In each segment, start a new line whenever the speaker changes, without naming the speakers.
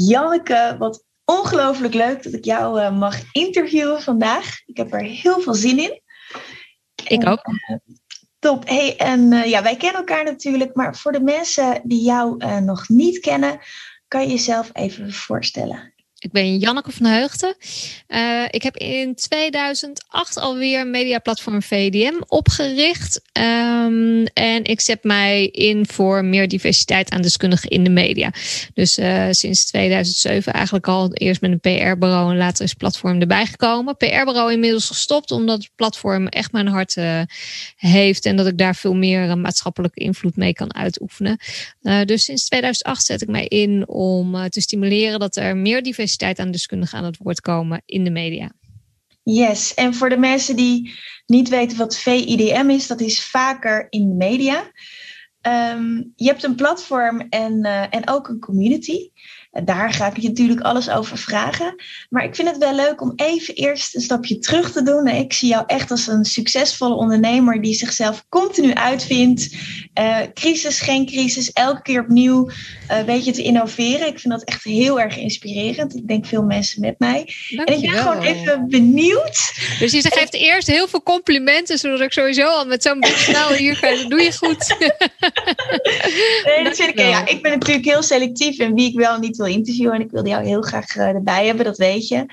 Janneke, wat ongelooflijk leuk dat ik jou uh, mag interviewen vandaag. Ik heb er heel veel zin in.
Ik ook.
Uh, top. Hey, en uh, ja, wij kennen elkaar natuurlijk, maar voor de mensen die jou nog niet kennen, kan je jezelf even voorstellen?
Ik ben Janneke van Heugten. Uh, ik heb in 2008 alweer mediaplatform VDM opgericht. Um, en ik zet mij in voor meer diversiteit aan deskundigen in de media. Dus uh, sinds 2007 eigenlijk al eerst met een PR-bureau en later is platform erbij gekomen. PR-bureau inmiddels gestopt omdat het platform echt mijn hart uh, heeft. En dat ik daar veel meer maatschappelijke invloed mee kan uitoefenen. dus sinds 2008 zet ik mij in om te stimuleren dat er meer diversiteit diversiteit aan deskundigen aan het woord komen in de media.
Yes, en voor de mensen die niet weten wat VIDM is, dat is vaker in de media. Um, je hebt een platform en, uh, en ook een community. Daar ga ik je natuurlijk alles over vragen. Maar ik vind het wel leuk om even eerst een stapje terug te doen. Ik zie jou echt als een succesvolle ondernemer die zichzelf continu uitvindt. Uh, crisis, geen crisis, elke keer opnieuw uh, weet je te innoveren. Ik vind dat echt heel erg inspirerend. Ik denk veel mensen met mij.
Dank
en ik ben gewoon even benieuwd.
Dus je geeft eerst heel veel complimenten, zodat ik sowieso al met zo'n snel hier ga. Dat doe je goed.
nee, dat vind ik, ja, ik ben natuurlijk heel selectief in wie ik wel niet wil interviewen. En ik wilde jou heel graag uh, erbij hebben, dat weet je.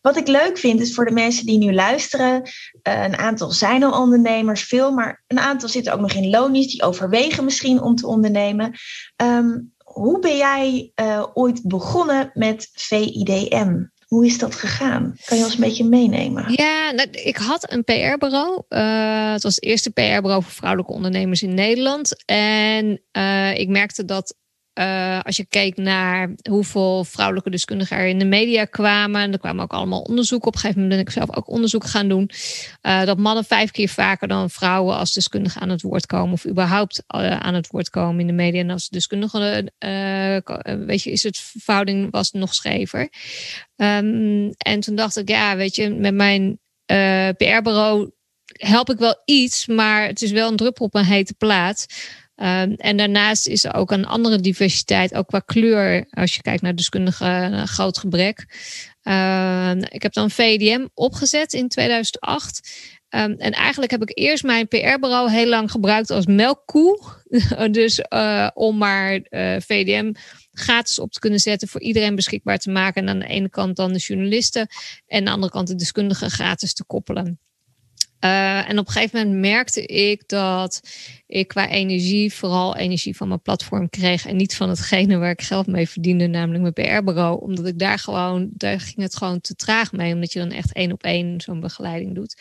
Wat ik leuk vind is voor de mensen die nu luisteren. Uh, een aantal zijn al ondernemers, veel. Maar een aantal zitten ook nog in loondienst. Die overwegen misschien om te ondernemen. Um, hoe ben jij uh, ooit begonnen met VIDM? Hoe is dat gegaan? Kan je ons een beetje meenemen?
Ja, nou, ik had een PR-bureau. Het was het eerste PR-bureau voor vrouwelijke ondernemers in Nederland. En ik merkte dat uh, als je keek naar hoeveel vrouwelijke deskundigen er in de media kwamen, en er kwamen ook allemaal onderzoeken. Op een gegeven moment ben ik zelf ook onderzoek gaan doen. Uh, dat mannen vijf keer vaker dan vrouwen als deskundigen aan het woord komen, of überhaupt uh, aan het woord komen in de media. En als deskundige, weet je, is het verhouding was nog schever. Um, en toen dacht ik, ja, weet je, met mijn PR-bureau help ik wel iets, maar het is wel een druppel op een hete plaat. Um, en daarnaast is er ook een andere diversiteit, ook qua kleur, als je kijkt naar deskundigen, een groot gebrek. Uh, ik heb dan VDM opgezet in 2008. Um, en eigenlijk heb ik eerst mijn PR-bureau heel lang gebruikt als melkkoe. dus uh, om maar uh, VDM gratis op te kunnen zetten, voor iedereen beschikbaar te maken. En aan de ene kant dan de journalisten en aan de andere kant de deskundigen gratis te koppelen. Uh, en op een gegeven moment merkte ik dat ik qua energie vooral energie van mijn platform kreeg en niet van hetgene waar ik geld mee verdiende, namelijk mijn PR-bureau. Omdat ik daar gewoon, daar ging het gewoon te traag mee, omdat je dan echt één op één zo'n begeleiding doet.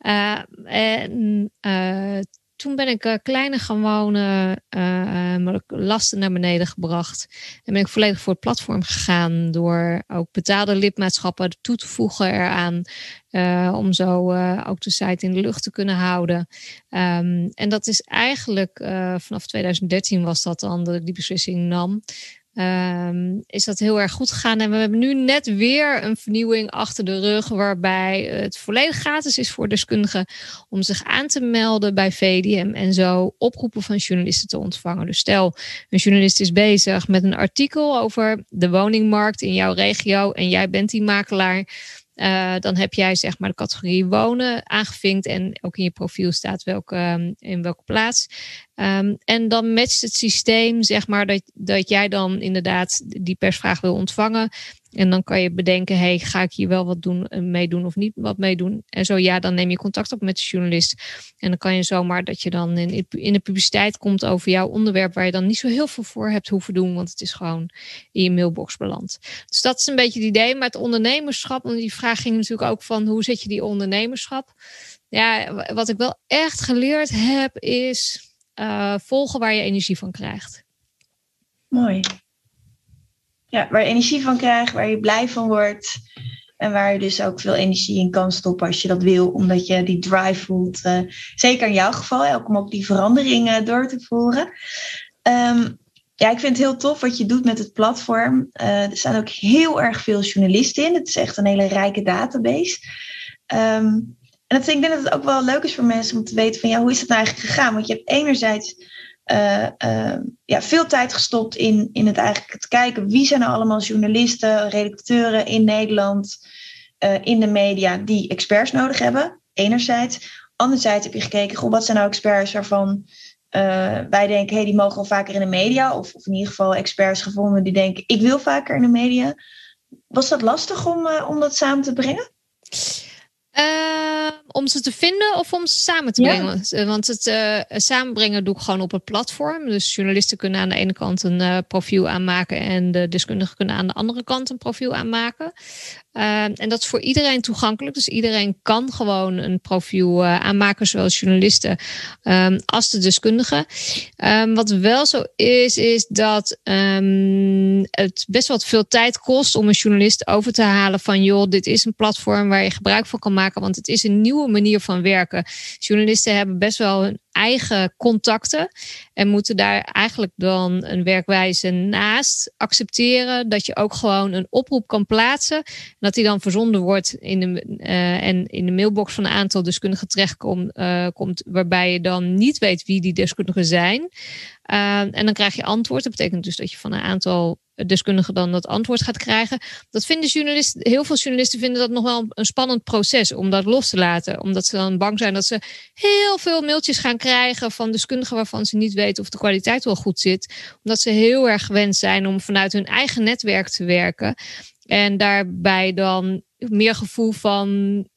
Uh, en uh, toen ben ik uh, kleine gewone uh, lasten naar beneden gebracht. En ben ik volledig voor het platform gegaan door ook betaalde lidmaatschappen toe te voegen eraan. Om zo ook de site in de lucht te kunnen houden. Um, en dat is eigenlijk vanaf 2013 was dat dan dat ik die beslissing nam. Um, is dat heel erg goed gegaan. En we hebben nu net weer een vernieuwing achter de rug, waarbij het volledig gratis is voor deskundigen om zich aan te melden bij VDM en zo oproepen van journalisten te ontvangen. Dus stel, een journalist is bezig met een artikel over de woningmarkt in jouw regio en jij bent die makelaar. Uh, dan heb jij zeg maar de categorie wonen aangevinkt en ook in je profiel staat welke, um, in welke plaats. Um, en dan matcht het systeem zeg maar dat, dat jij dan inderdaad die persvraag wil ontvangen En dan kan je bedenken, hey, ga ik hier wel wat doen, eh, meedoen of niet wat meedoen? En zo ja, dan neem je contact op met de journalist. En dan kan je zomaar dat je dan in, in de publiciteit komt over jouw onderwerp, waar je dan niet zo heel veel voor hebt hoeven doen, want het is gewoon in je mailbox beland. Dus dat is een beetje het idee. Maar het ondernemerschap, want die vraag ging natuurlijk ook van hoe zet je die ondernemerschap? Ja, wat ik wel echt geleerd heb, is uh, volgen waar je energie van krijgt.
Mooi. Ja, waar je energie van krijgt, waar je blij van wordt. En waar je dus ook veel energie in kan stoppen als je dat wil, omdat je die drive voelt. Uh, zeker in jouw geval, ook om ook die veranderingen door te voeren. Um, ja, ik vind het heel tof wat je doet met het platform. Uh, er staan ook heel erg veel journalisten in. Het is echt een hele rijke database. Um, en dat, ik denk dat het ook wel leuk is voor mensen om te weten van ja, hoe is het nou eigenlijk gegaan? Want je hebt enerzijds uh, uh, ja, veel tijd gestopt in, in het eigenlijk het kijken wie zijn nou allemaal journalisten, redacteuren in Nederland, uh, in de media die experts nodig hebben. Enerzijds. Anderzijds heb je gekeken, goh, wat zijn nou experts waarvan wij denken, hey, die mogen wel vaker in de media. Of, of in ieder geval experts gevonden die denken, ik wil vaker in de media. Was dat lastig om, om dat samen te brengen?
Uh, om ze te vinden of om ze samen te brengen? Ja. Want het uh, samenbrengen doe ik gewoon op het platform. Dus journalisten kunnen aan de ene kant een uh, profiel aanmaken en de deskundigen kunnen aan de andere kant een profiel aanmaken. Ehm, en dat is voor iedereen toegankelijk. Dus iedereen kan gewoon een profiel aanmaken, zowel journalisten um, als de deskundigen. Um, wat wel zo is, is dat het best wel veel tijd kost om een journalist over te halen van joh, dit is een platform waar je gebruik van kan maken, want het is een nieuwe manier van werken. Journalisten hebben best wel hun eigen contacten. En moeten daar eigenlijk dan een werkwijze naast accepteren. Dat je ook gewoon een oproep kan plaatsen. Dat die dan verzonden wordt in de, uh, en in de mailbox van een aantal deskundigen terechtkomt. Uh, komt, waarbij je dan niet weet wie die deskundigen zijn. Uh, en dan krijg je antwoord. Dat betekent dus dat je van een aantal deskundigen dan dat antwoord gaat krijgen. Dat vinden journalisten, heel veel journalisten vinden dat nog wel een spannend proces om dat los te laten. Omdat ze dan bang zijn dat ze heel veel mailtjes gaan krijgen van deskundigen waarvan ze niet weten of de kwaliteit wel goed zit. Omdat ze heel erg gewend zijn om vanuit hun eigen netwerk te werken. En daarbij dan meer gevoel van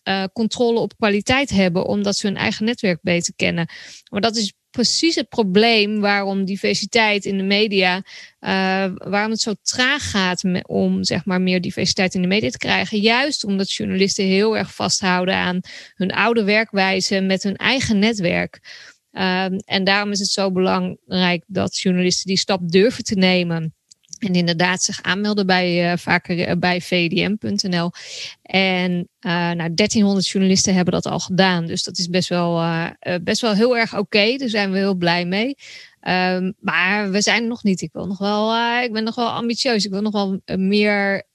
uh, controle op kwaliteit hebben, omdat ze hun eigen netwerk beter kennen. Maar dat is precies het probleem waarom diversiteit in de media, uh, waarom het zo traag gaat om zeg maar meer diversiteit in de media te krijgen. Juist omdat journalisten heel erg vasthouden aan hun oude werkwijze met hun eigen netwerk. Uh, en daarom is het zo belangrijk dat journalisten die stap durven te nemen. En inderdaad zich aanmelden bij, uh, vaker uh, bij vdm.nl. En uh, nou, 1300 journalisten hebben dat al gedaan. Dus dat is best wel, best wel heel erg oké. Daar zijn we heel blij mee. Um, maar we zijn nog niet. Ik wil nog wel, ik ben nog wel ambitieus. Ik wil nog wel meer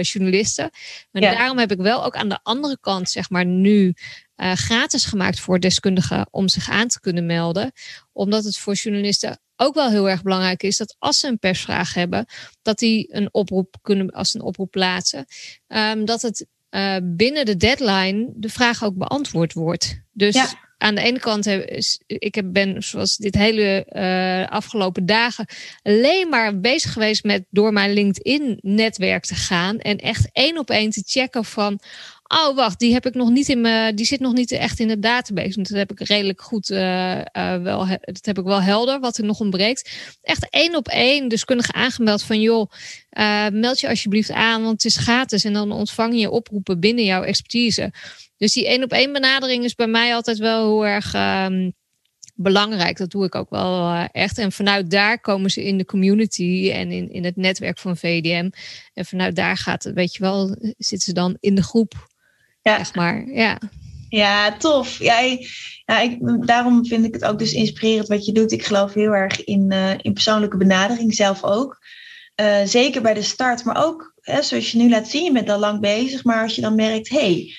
journalisten. Maar ja. daarom heb ik wel ook aan de andere kant, zeg maar, nu gratis gemaakt voor deskundigen om zich aan te kunnen melden. Omdat het voor journalisten ook wel heel erg belangrijk is dat als ze een persvraag hebben, dat die een oproep kunnen, als een oproep plaatsen, um, dat het binnen de deadline de vraag ook beantwoord wordt. Dus ja. Aan de ene kant heb ik ben zoals dit hele uh, afgelopen dagen alleen maar bezig geweest met door mijn LinkedIn-netwerk te gaan en echt één op één te checken van Oh, wacht, die heb ik nog niet in me, die zit nog niet echt in de database. Dat heb ik redelijk goed uh, uh, wel, dat heb ik wel helder wat er nog ontbreekt. Echt één op één deskundige aangemeld van joh, meld je alsjeblieft aan, want het is gratis en dan ontvang je oproepen binnen jouw expertise. Dus die één op één benadering is bij mij altijd wel heel erg. Um, belangrijk. Dat doe ik ook wel uh, echt. En vanuit daar komen ze in de community en in, in het netwerk van VDM. En vanuit daar gaat, weet je wel, zitten ze dan in de groep ja. Zeg maar, ja.
Ja, tof. Ja, ja ik, daarom vind ik het ook dus inspirerend wat je doet. Ik geloof heel erg in, uh, in persoonlijke benadering, zelf ook. Uh, zeker bij de start, maar ook hè, zoals je nu laat zien, je bent al lang bezig. Maar als je dan merkt, hey,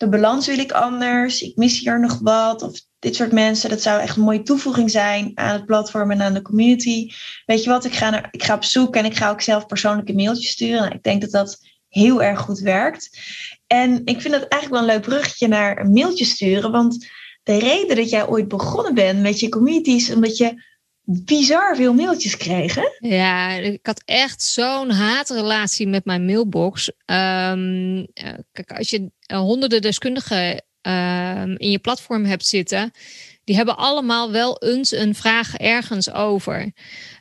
de balans wil ik anders, ik mis hier nog wat. Of dit soort mensen, dat zou echt een mooie toevoeging zijn aan het platform en aan de community. Weet je wat, ik ga, naar, ik ga op zoek en ik ga ook zelf persoonlijke mailtjes sturen. Nou, ik denk dat dat heel erg goed werkt. En ik vind het eigenlijk wel een leuk bruggetje naar een mailtje sturen. Want de reden dat jij ooit begonnen bent met je community is omdat je bizar veel mailtjes kregen.
Ja, ik had echt zo'n haatrelatie met mijn mailbox. Ehm, kijk, als je honderden deskundigen ehm, in je platform hebt zitten, die hebben allemaal wel eens een vraag ergens over.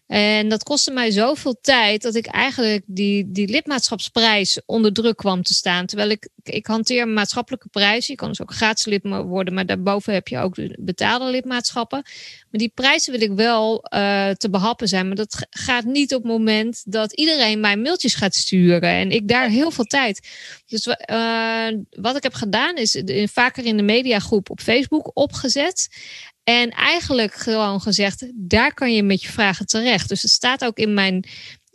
En dat kostte mij zoveel tijd dat ik eigenlijk die, die lidmaatschapsprijs onder druk kwam te staan. Terwijl ik, ik hanteer maatschappelijke prijs. Je kan dus ook gratis lid worden, maar daarboven heb je ook de betaalde lidmaatschappen. Maar die prijzen wil ik wel uh, te behappen zijn. Maar dat gaat niet op het moment dat iedereen mij mailtjes gaat sturen. En ik daar heel veel tijd. Dus uh, wat ik heb gedaan is vaker in de mediagroep op Facebook opgezet. En eigenlijk gewoon gezegd, daar kan je met je vragen terecht. Dus het staat ook in mijn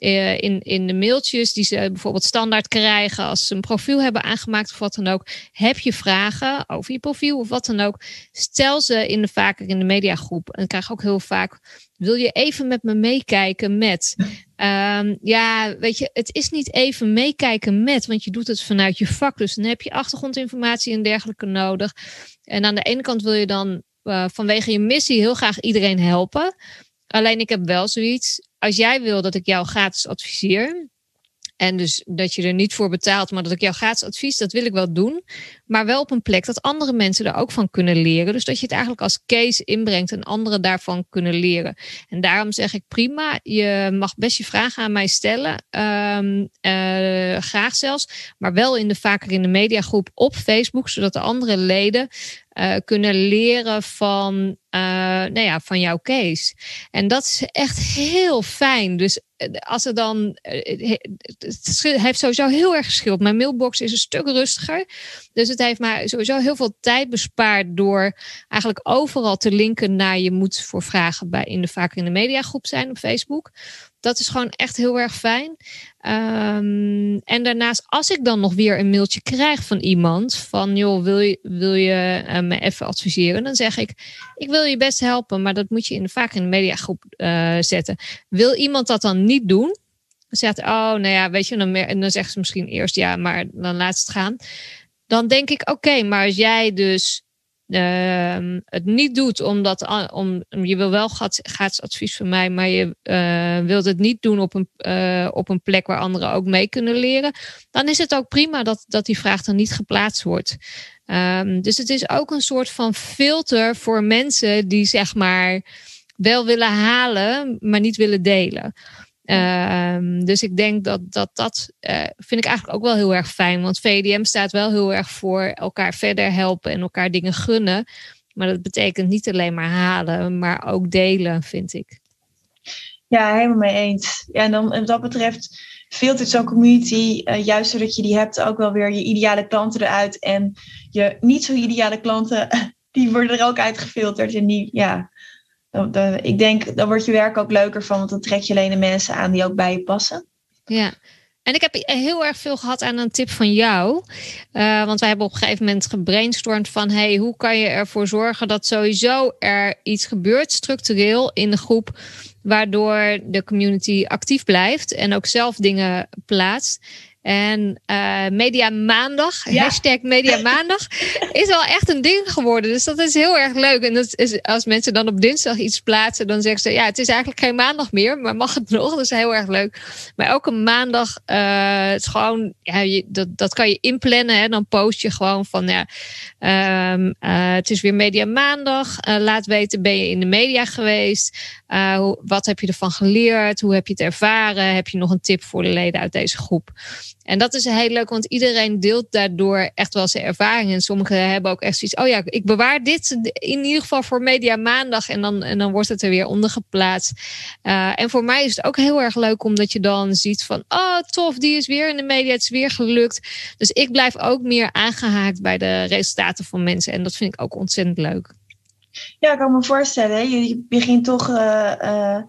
uh, in, in de mailtjes die ze bijvoorbeeld standaard krijgen als ze een profiel hebben aangemaakt of wat dan ook. Heb je vragen over je profiel of wat dan ook? Stel ze in de vaker in de mediagroep. En ik krijg ook heel vaak. Wil je even met me meekijken met? Um, ja, weet je, het is niet even meekijken met, want je doet het vanuit je vak. Dus dan heb je achtergrondinformatie en dergelijke nodig. En aan de ene kant wil je dan uh, vanwege je missie heel graag iedereen helpen. Alleen ik heb wel zoiets. Als jij wil dat ik jou gratis adviseer. En dus dat je er niet voor betaalt, maar dat ik jou gratis advies, dat wil ik wel doen. Maar wel op een plek dat andere mensen er ook van kunnen leren. Dus dat je het eigenlijk als case inbrengt en anderen daarvan kunnen leren. En daarom zeg ik prima, je mag best je vragen aan mij stellen. Um, uh, graag zelfs. Maar wel in de vaker in de mediagroep op Facebook, zodat de andere leden uh, kunnen leren van, uh, nou ja, van jouw case. En dat is echt heel fijn. Dus als er dan. Het heeft sowieso heel erg geschild. Mijn mailbox is een stuk rustiger. Dus het heeft mij sowieso heel veel tijd bespaard door eigenlijk overal te linken naar je moet voor vragen bij in de vaker in de mediagroep zijn op Facebook. Dat is gewoon echt heel erg fijn. Um, en daarnaast, als ik dan nog weer een mailtje krijg van iemand van joh, wil je, wil je uh, me even adviseren? Dan zeg ik, ik wil je best helpen, maar dat moet je in vaak in de mediagroep uh, zetten. Wil iemand dat dan niet doen? Dan zegt, oh, nou ja, weet je, dan, dan zegt ze misschien eerst ja, maar dan laat het gaan. Dan denk ik, oké, maar als jij dus uh, het niet doet omdat om, je wil wel advies van mij, maar je uh, wilt het niet doen op een, uh, op een plek waar anderen ook mee kunnen leren, dan is het ook prima dat, dat die vraag dan niet geplaatst wordt. Um, dus het is ook een soort van filter voor mensen die zeg maar wel willen halen, maar niet willen delen. Um, dus ik denk dat dat, dat uh, vind ik eigenlijk ook wel heel erg fijn. Want VDM staat wel heel erg voor elkaar verder helpen en elkaar dingen gunnen. Maar dat betekent niet alleen maar halen, maar ook delen, vind ik.
Ja, helemaal mee eens. Ja, en dan wat dat betreft filtert zo'n community, uh, juist zodat je die hebt, ook wel weer je ideale klanten eruit. En je niet zo ideale klanten, die worden er ook uitgefilterd. En die, ja, ik denk, dan wordt je werk ook leuker van, want dan trek je alleen de mensen aan die ook bij je passen.
Ja, en ik heb heel erg veel gehad aan een tip van jou. Uh, want wij hebben op een gegeven moment gebrainstormd van... hey, hoe kan je ervoor zorgen dat sowieso er iets gebeurt structureel in de groep... waardoor de community actief blijft en ook zelf dingen plaatst. En uh, Media Maandag, ja. hashtag Media Maandag, is wel echt een ding geworden. Dus dat is heel erg leuk. En dat is, als mensen dan op dinsdag iets plaatsen, dan zeggen ze: Ja, het is eigenlijk geen maandag meer, maar mag het nog? Dat is heel erg leuk. Maar elke maandag, uh, het is gewoon, ja, je, dat, dat kan je inplannen. Hè? Dan post je gewoon van: Ja, um, uh, het is weer Media Maandag. laat weten, ben je in de media geweest? Wat heb je ervan geleerd? Hoe heb je het ervaren? Heb je nog een tip voor de leden uit deze groep? En dat is heel leuk, want iedereen deelt daardoor echt wel zijn ervaring. En sommigen hebben ook echt zoiets. Oh ja, ik bewaar dit in ieder geval voor Media Maandag. En dan, en dan wordt het er weer onder geplaatst. Uh, en voor mij is het ook heel erg leuk, omdat je dan ziet van. Oh, tof, die is weer in de media. Het is weer gelukt. Dus ik blijf ook meer aangehaakt bij de resultaten van mensen. En dat vind ik ook ontzettend leuk.
Ja, ik kan me voorstellen. Je begint toch. Uh, uh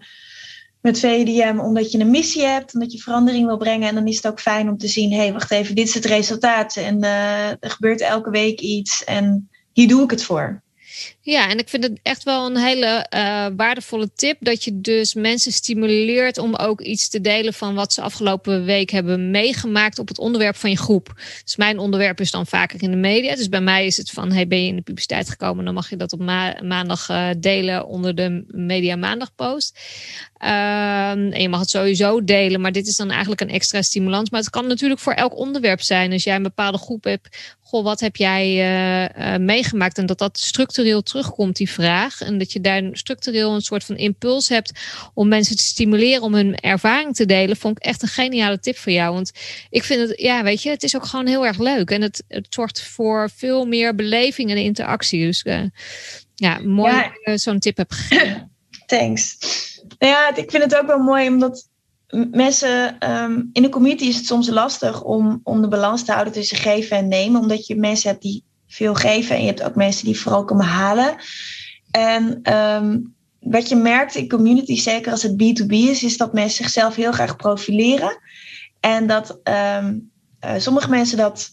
met VDM omdat je een missie hebt, omdat je verandering wil brengen. En dan is het ook fijn om te zien, hé, hey, wacht even, dit is het resultaat. En uh, er gebeurt elke week iets en hier doe ik het voor.
Ja, en ik vind het echt wel een hele uh, waardevolle tip. Dat je dus mensen stimuleert om ook iets te delen van wat ze afgelopen week hebben meegemaakt op het onderwerp van je groep. Dus mijn onderwerp is dan vaker in de media. Dus bij mij is het van, hey, ben je in de publiciteit gekomen? Dan mag je dat op ma maandag uh, delen onder de Media Maandag post. Um, en je mag het sowieso delen, maar dit is dan eigenlijk een extra stimulans. Maar het kan natuurlijk voor elk onderwerp zijn. Als jij een bepaalde groep hebt, goh, wat heb jij uh, meegemaakt? En dat dat structureel terugkomt, die vraag. En dat je daar structureel een soort van impuls hebt om mensen te stimuleren om hun ervaring te delen, vond ik echt een geniale tip voor jou. Want ik vind het, ja, weet je, het is ook gewoon heel erg leuk. En het, het zorgt voor veel meer beleving en interactie. Dus uh, ja, mooi ja. dat je zo'n tip hebt gegeven.
Thanks. Nou ja, ik vind het ook wel mooi omdat mensen um, in de community is het soms lastig om, om de balans te houden tussen geven en nemen, omdat je mensen hebt die veel geven en je hebt ook mensen die vooral komen halen. En um, wat je merkt in community, zeker als het B2B is, is dat mensen zichzelf heel graag profileren. En dat um, uh, sommige mensen dat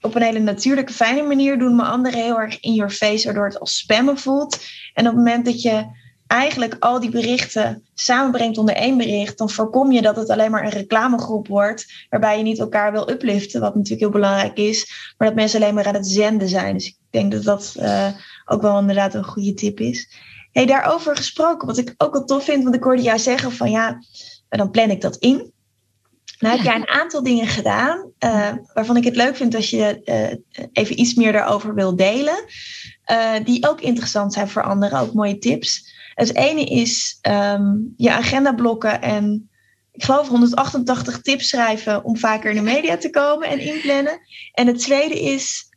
op een hele natuurlijke, fijne manier doen, maar anderen heel erg in your face, waardoor het als spammen voelt. En op het moment dat je eigenlijk al die berichten samenbrengt onder één bericht, dan voorkom je dat het alleen maar een reclamegroep wordt, waarbij je niet elkaar wil upliften, wat natuurlijk heel belangrijk is, maar dat mensen alleen maar aan het zenden zijn. Dus ik denk dat dat uh, ook wel inderdaad een goede tip is. Hey, daarover gesproken, wat ik ook wel tof vind, want ik hoorde jou zeggen van ja, dan plan ik dat in. Nou heb jij een aantal dingen gedaan uh, waarvan ik het leuk vind als je uh, even iets meer daarover wil delen. Uh, die ook interessant zijn voor anderen, ook mooie tips. Het ene is um, je agenda blokken en ik geloof 188 tips schrijven om vaker in de media te komen en inplannen. En het tweede is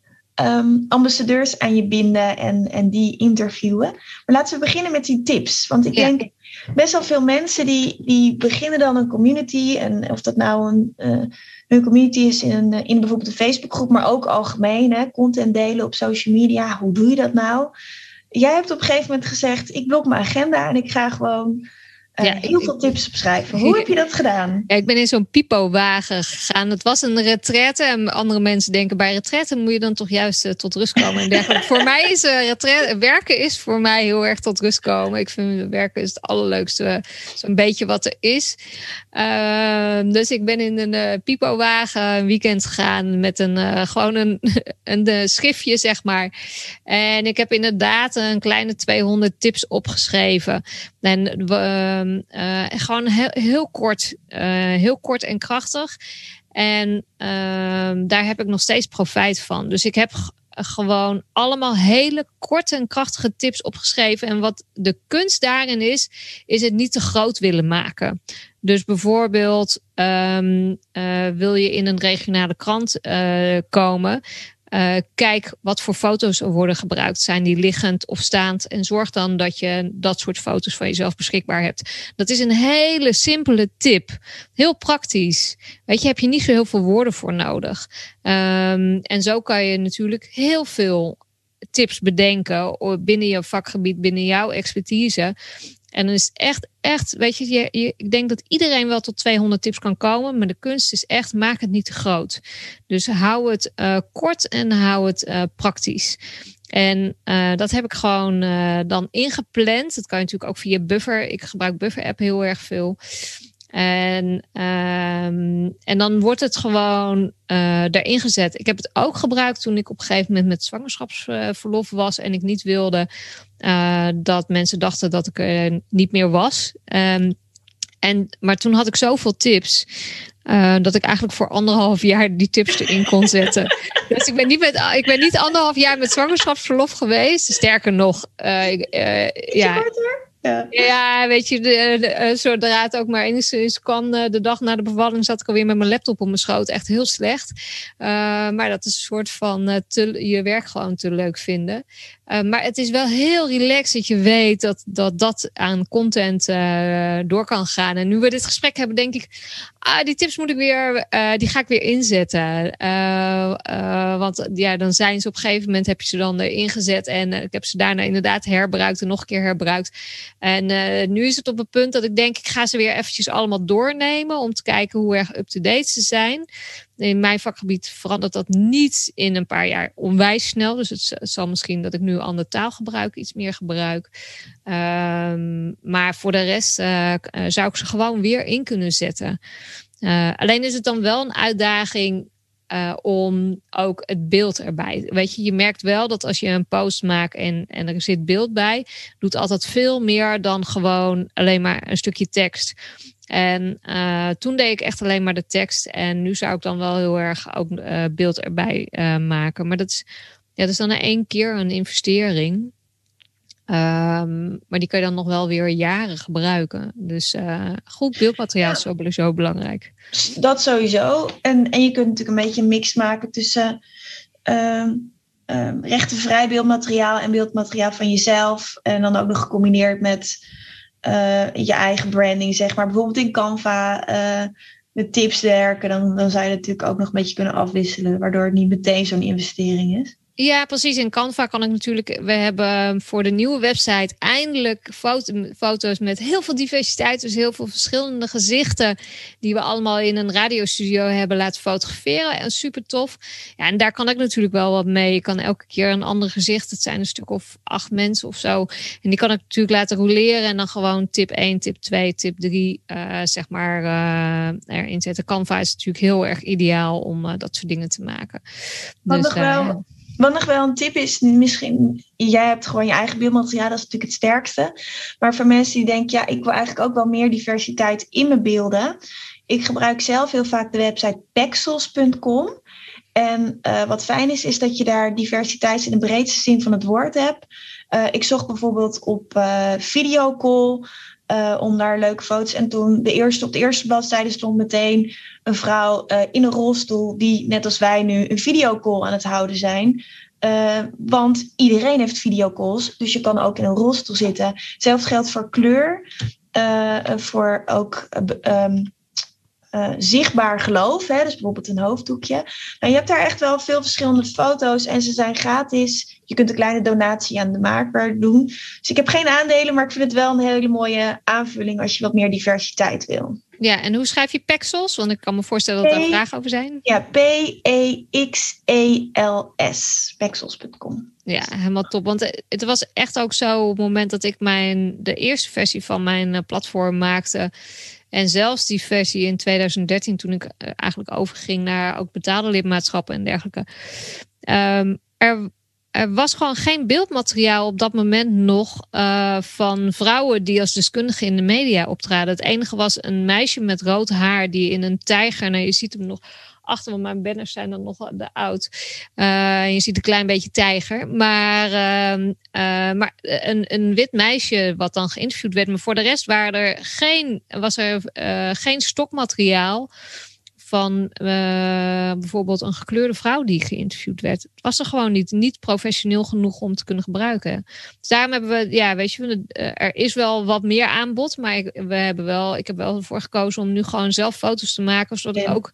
um, ambassadeurs aan je binden en, en die interviewen. Maar laten we beginnen met die tips. Want ik ja. denk best wel veel mensen die, die beginnen dan een community. En of dat nou een, uh, hun community is in, een, in bijvoorbeeld een Facebookgroep, maar ook algemeen. Hè, content delen op social media. Hoe doe je dat nou? Jij hebt op een gegeven moment gezegd: ik blok mijn agenda en ik ga gewoon uh, ja, heel veel tips opschrijven. Hoe heb je dat gedaan?
Ja, ik ben in zo'n pipo-wagen gegaan. Het was een retraite. En andere mensen denken bij retraite moet je dan toch juist uh, tot rust komen. En dergelijke. voor mij is uh, retraite, werken is voor mij heel erg tot rust komen. Ik vind werken is het allerleukste. Zo'n beetje wat er is. Ehm, dus ik ben in een pipo-wagen een weekend gegaan met een gewoon een, een schriftje, zeg maar. En ik heb inderdaad een kleine 200 tips opgeschreven. En uh, uh, gewoon heel, heel kort, uh, heel kort en krachtig. En uh, daar heb ik nog steeds profijt van. Dus ik heb gewoon allemaal hele korte en krachtige tips opgeschreven. En wat de kunst daarin is, is het niet te groot willen maken. Dus bijvoorbeeld um, uh, wil je in een regionale krant uh, komen. Uh, kijk wat voor foto's er worden gebruikt. Zijn die liggend of staand? En zorg dan dat je dat soort foto's van jezelf beschikbaar hebt. Dat is een hele simpele tip. Heel praktisch. Weet je, heb je niet zo heel veel woorden voor nodig. Um, en zo kan je natuurlijk heel veel tips bedenken binnen je vakgebied, binnen jouw expertise. En dan is echt, echt, weet je, je, ik denk dat iedereen wel tot 200 tips kan komen. Maar de kunst is echt, maak het niet te groot. Dus hou het uh, kort en hou het uh, praktisch. En uh, dat heb ik gewoon dan ingepland. Dat kan je natuurlijk ook via Buffer. Ik gebruik Buffer app heel erg veel. En, um, en dan wordt het gewoon uh, erin gezet. Ik heb het ook gebruikt toen ik op een gegeven moment met zwangerschapsverlof was en ik niet wilde uh, dat mensen dachten dat ik er niet meer was. Um, en, maar toen had ik zoveel tips. Uh, dat ik eigenlijk voor anderhalf jaar die tips erin kon zetten. dus ik ben, niet met, ik ben niet anderhalf jaar met zwangerschapsverlof geweest. Sterker nog, uh, uh, ja. Ja. weet je, de, de, zodra het ook maar enigszins kan, de dag na de bevalling zat ik alweer met mijn laptop op mijn schoot. Echt heel slecht. Uh, maar dat is een soort van je werk gewoon te leuk vinden. Uh, maar het is wel heel relaxed dat je weet dat dat, dat aan content door kan gaan. En nu we dit gesprek hebben, denk ik, ah, die tips moet ik weer, die ga ik weer inzetten. want ja, dan zijn ze op een gegeven moment, heb je ze dan ingezet en ik heb ze daarna inderdaad herbruikt en nog een keer herbruikt. En nu is het op het punt dat ik denk, ik ga ze weer eventjes allemaal doornemen om te kijken hoe erg up-to-date ze zijn. In mijn vakgebied verandert dat niet in een paar jaar onwijs snel. Dus het, zal misschien dat ik nu ander taalgebruik iets meer gebruik. Um, maar voor de rest uh, zou ik ze gewoon weer in kunnen zetten. Uh, alleen is het dan wel een uitdaging om ook het beeld erbij. Weet je, je merkt wel dat als je een post maakt en, en er zit beeld bij, doet altijd veel meer dan gewoon alleen maar een stukje tekst. En uh, toen deed ik echt alleen maar de tekst. En nu zou ik dan wel heel erg ook uh, beeld erbij maken. Maar dat is, ja, dat is dan één keer een investering. Um, maar die kan je dan nog wel weer jaren gebruiken. Dus goed beeldmateriaal is sowieso belangrijk.
Dat sowieso. En, en je kunt natuurlijk een beetje een mix maken tussen uh, uh, rechtenvrij beeldmateriaal en beeldmateriaal van jezelf. En dan ook nog gecombineerd met uh, je eigen branding, zeg maar. Bijvoorbeeld in Canva uh, met tips werken. Dan, dan zou je natuurlijk ook nog een beetje kunnen afwisselen. Waardoor het niet meteen zo'n investering is.
Ja, precies. In Canva kan ik natuurlijk. We hebben voor de nieuwe website eindelijk foto's met heel veel diversiteit. Dus heel veel verschillende gezichten. Die we allemaal in een radiostudio hebben laten fotograferen. En super tof. Ja, en daar kan ik natuurlijk wel wat mee. Ik kan elke keer een ander gezicht. Het zijn een stuk of acht mensen of zo. En die kan ik natuurlijk laten roleren. En dan gewoon tip 1, tip 2, tip 3. Uh, zeg maar uh, erin zetten. Canva is natuurlijk heel erg ideaal om uh, dat soort dingen te maken.
Dus, wel wat nog wel een tip is, misschien, jij hebt gewoon je eigen beeldmateriaal, dat is natuurlijk het sterkste. Maar voor mensen die denken, ja, ik wil eigenlijk ook wel meer diversiteit in mijn beelden. Ik gebruik zelf heel vaak de website pexels.com. En uh, wat fijn is, is dat je daar diversiteit in de breedste zin van het woord hebt. Uh, ik zocht bijvoorbeeld op uh, videocall om daar leuke foto's. En toen de eerste, op de eerste bladzijde stond meteen een vrouw uh, in een rolstoel die net als wij nu een videocall aan het houden zijn. Uh, want iedereen heeft videocalls, dus je kan ook in een rolstoel zitten. Hetzelfde geldt voor kleur, voor ook um, zichtbaar geloof, hè? dus bijvoorbeeld een hoofddoekje. Nou, je hebt daar echt wel veel verschillende foto's en ze zijn gratis. Je kunt een kleine donatie aan de maker doen. Dus ik heb geen aandelen, maar ik vind het wel een hele mooie aanvulling als je wat meer diversiteit wil.
Ja, en hoe schrijf je Pexels? Want ik kan me voorstellen dat daar vragen over zijn.
Ja, P-E-X-E-L-S. Pexels.com.
Ja, helemaal top. Want het was echt ook zo op het moment dat ik mijn, de eerste versie van mijn eh, platform maakte. En zelfs die versie in 2013, toen ik eh, eigenlijk overging naar ook betaalde lidmaatschappen en dergelijke. Um, er er was gewoon geen beeldmateriaal op dat moment nog uh, van vrouwen die als deskundige in de media optraden. Het enige was een meisje met rood haar die in een tijger, nou je ziet hem nog achter, mijn banners zijn dan nog de oud. Uh, je ziet een klein beetje tijger. Maar, uh, uh, maar een, een wit meisje wat dan geïnterviewd werd. Maar voor de rest waren er geen, was er geen stokmateriaal van uh, bijvoorbeeld een gekleurde vrouw die geïnterviewd werd. Het was er gewoon niet, niet professioneel genoeg om te kunnen gebruiken. Dus daarom hebben we, ja, weet je, eh, er is wel wat meer aanbod, maar ik, we hebben wel, ik heb wel ervoor gekozen om nu gewoon zelf foto's te maken, zodat ik ook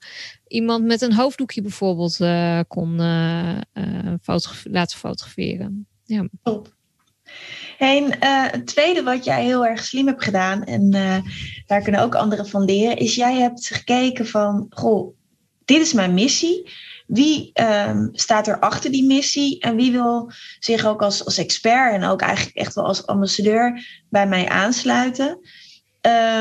iemand met een hoofddoekje bijvoorbeeld uh, kon uh, laten fotograferen. Ja.
Top. En uh, het tweede wat jij heel erg slim hebt gedaan, en uh, daar kunnen ook anderen van leren, is jij hebt gekeken van, goh, dit is mijn missie. Wie um, staat er achter die missie en wie wil zich ook als, als expert en ook eigenlijk echt wel als ambassadeur bij mij aansluiten?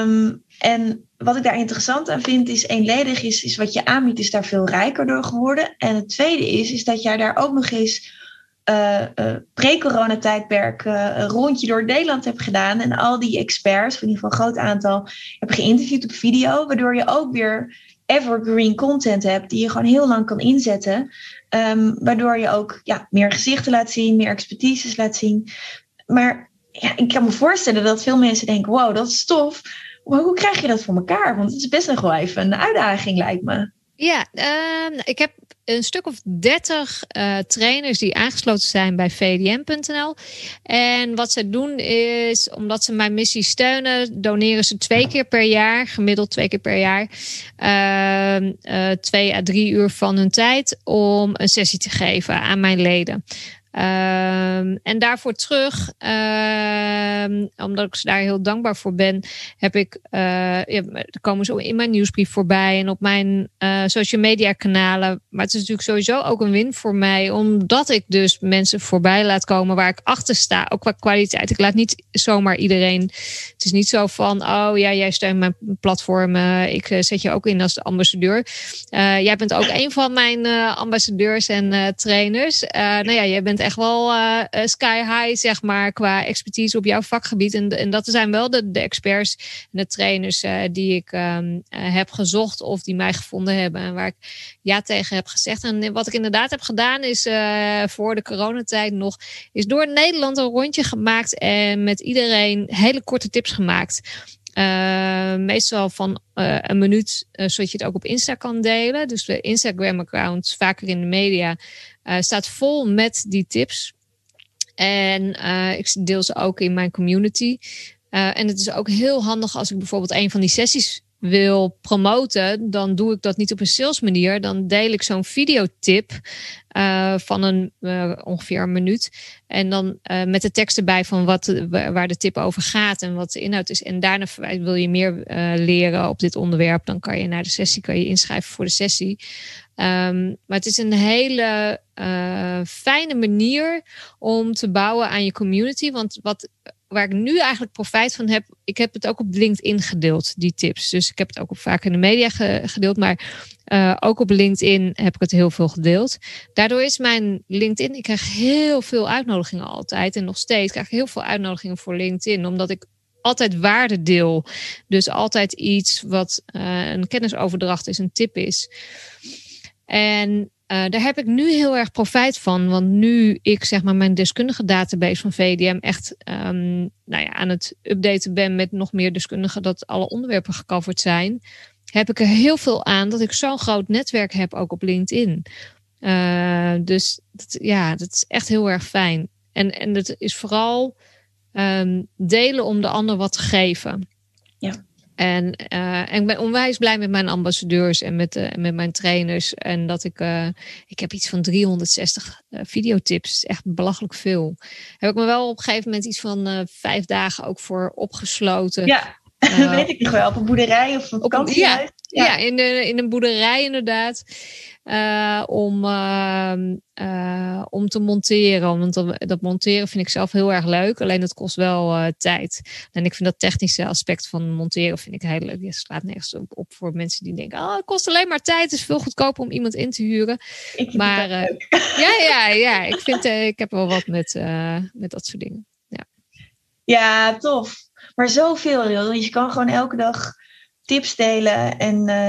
Um, en wat ik daar interessant aan vind, is eenledig is, is wat je aanbiedt, is daar veel rijker door geworden. En het tweede is, is dat jij daar ook nog eens uh, uh, pre-corona-tijdperk uh, een rondje door Nederland heb gedaan. En al die experts, in ieder geval een groot aantal, heb geïnterviewd op video. Waardoor je ook weer evergreen content hebt die je gewoon heel lang kan inzetten. Um, waardoor je ook ja, meer gezichten laat zien, meer expertises laat zien. Maar ja, ik kan me voorstellen dat veel mensen denken: wow, dat is tof. Maar hoe krijg je dat voor elkaar? Want het is best nog wel even een uitdaging, lijkt me.
Ja, uh, ik heb een stuk of 30 uh, trainers die aangesloten zijn bij VDM.nl. En wat ze doen is, omdat ze mijn missie steunen, doneren ze twee keer per jaar, gemiddeld twee keer per jaar, uh, uh, twee à drie uur van hun tijd om een sessie te geven aan mijn leden. Ehm, en daarvoor terug, ehm, omdat ik ze daar heel dankbaar voor ben, heb ik, uh, ja, komen zo in mijn nieuwsbrief voorbij en op mijn uh, social media kanalen. Maar het is natuurlijk sowieso ook een win voor mij, omdat ik dus mensen voorbij laat komen waar ik achter sta, ook qua kwaliteit. Ik laat niet zomaar iedereen. Het is niet zo van, oh ja, jij steunt mijn platform, ik zet je ook in als de ambassadeur. jij bent ook een van mijn ambassadeurs en trainers. nou ja, jij bent echt wel sky high, zeg maar, qua expertise op jouw vakgebied. En, en dat zijn wel de, de experts en de trainers die ik ehm, heb gezocht of die mij gevonden hebben en waar ik ja tegen heb gezegd. En wat ik inderdaad heb gedaan is voor de coronatijd nog, is door Nederland een rondje gemaakt en met iedereen hele korte tips gemaakt. Uh, meestal van uh, een minuut, zodat je het ook op Insta kan delen. Dus de Instagram-account, vaker in de media, staat vol met die tips. En ik deel ze ook in mijn community. en het is ook heel handig als ik bijvoorbeeld een van die sessies wil promoten, dan doe ik dat niet op een sales manier. Dan deel ik zo'n videotip uh, van een uh, ongeveer een minuut. En dan uh, met de tekst erbij van wat, waar de tip over gaat en wat de inhoud is. En daarna wil je meer leren op dit onderwerp. Dan kan je naar de sessie kan je inschrijven voor de sessie. Um, maar het is een hele fijne manier om te bouwen aan je community. Want wat waar ik nu eigenlijk profijt van heb, ik heb het ook op LinkedIn gedeeld, die tips. Dus ik heb het ook vaak in de media gedeeld, maar uh, ook op LinkedIn heb ik het heel veel gedeeld. Daardoor is mijn LinkedIn, ik krijg heel veel uitnodigingen altijd en nog steeds krijg ik heel veel uitnodigingen voor LinkedIn, omdat ik altijd waarde deel. Dus altijd iets wat uh, een kennisoverdracht is, een tip is. En uh, daar heb ik nu heel erg profijt van. Want nu ik zeg maar mijn deskundige database van VDM echt um, nou ja, aan het updaten ben met nog meer deskundigen, dat alle onderwerpen gecoverd zijn, heb ik er heel veel aan dat ik zo'n groot netwerk heb ook op LinkedIn. Uh, dus ja, dat is echt heel erg fijn. En, en dat is vooral um, delen om de ander wat te geven.
Ja.
En, uh, en ik ben onwijs blij met mijn ambassadeurs en met, uh, met mijn trainers. En dat ik, uh, ik heb iets van 360 videotips. Echt belachelijk veel. Heb ik me wel op een gegeven moment iets van vijf dagen ook voor opgesloten.
Ja, weet ik nog wel. Op een boerderij of een vakantiehuis.
Ja, ja. ja, in, de, in een boerderij inderdaad. Uh, om, uh, uh, om te monteren. Want dat, dat, monteren vind ik zelf heel erg leuk. Alleen dat kost wel tijd. En ik vind dat technische aspect van monteren vind ik heel leuk. Je slaat nergens op, op, voor mensen die denken: oh, het kost alleen maar tijd. Het is veel goedkoper om iemand in te huren.
Ik
maar ja, ja, ja. Ik, vind, ik heb wel wat met, met dat soort dingen. Ja,
ja tof. Maar zoveel, Je kan gewoon elke dag tips delen en, uh,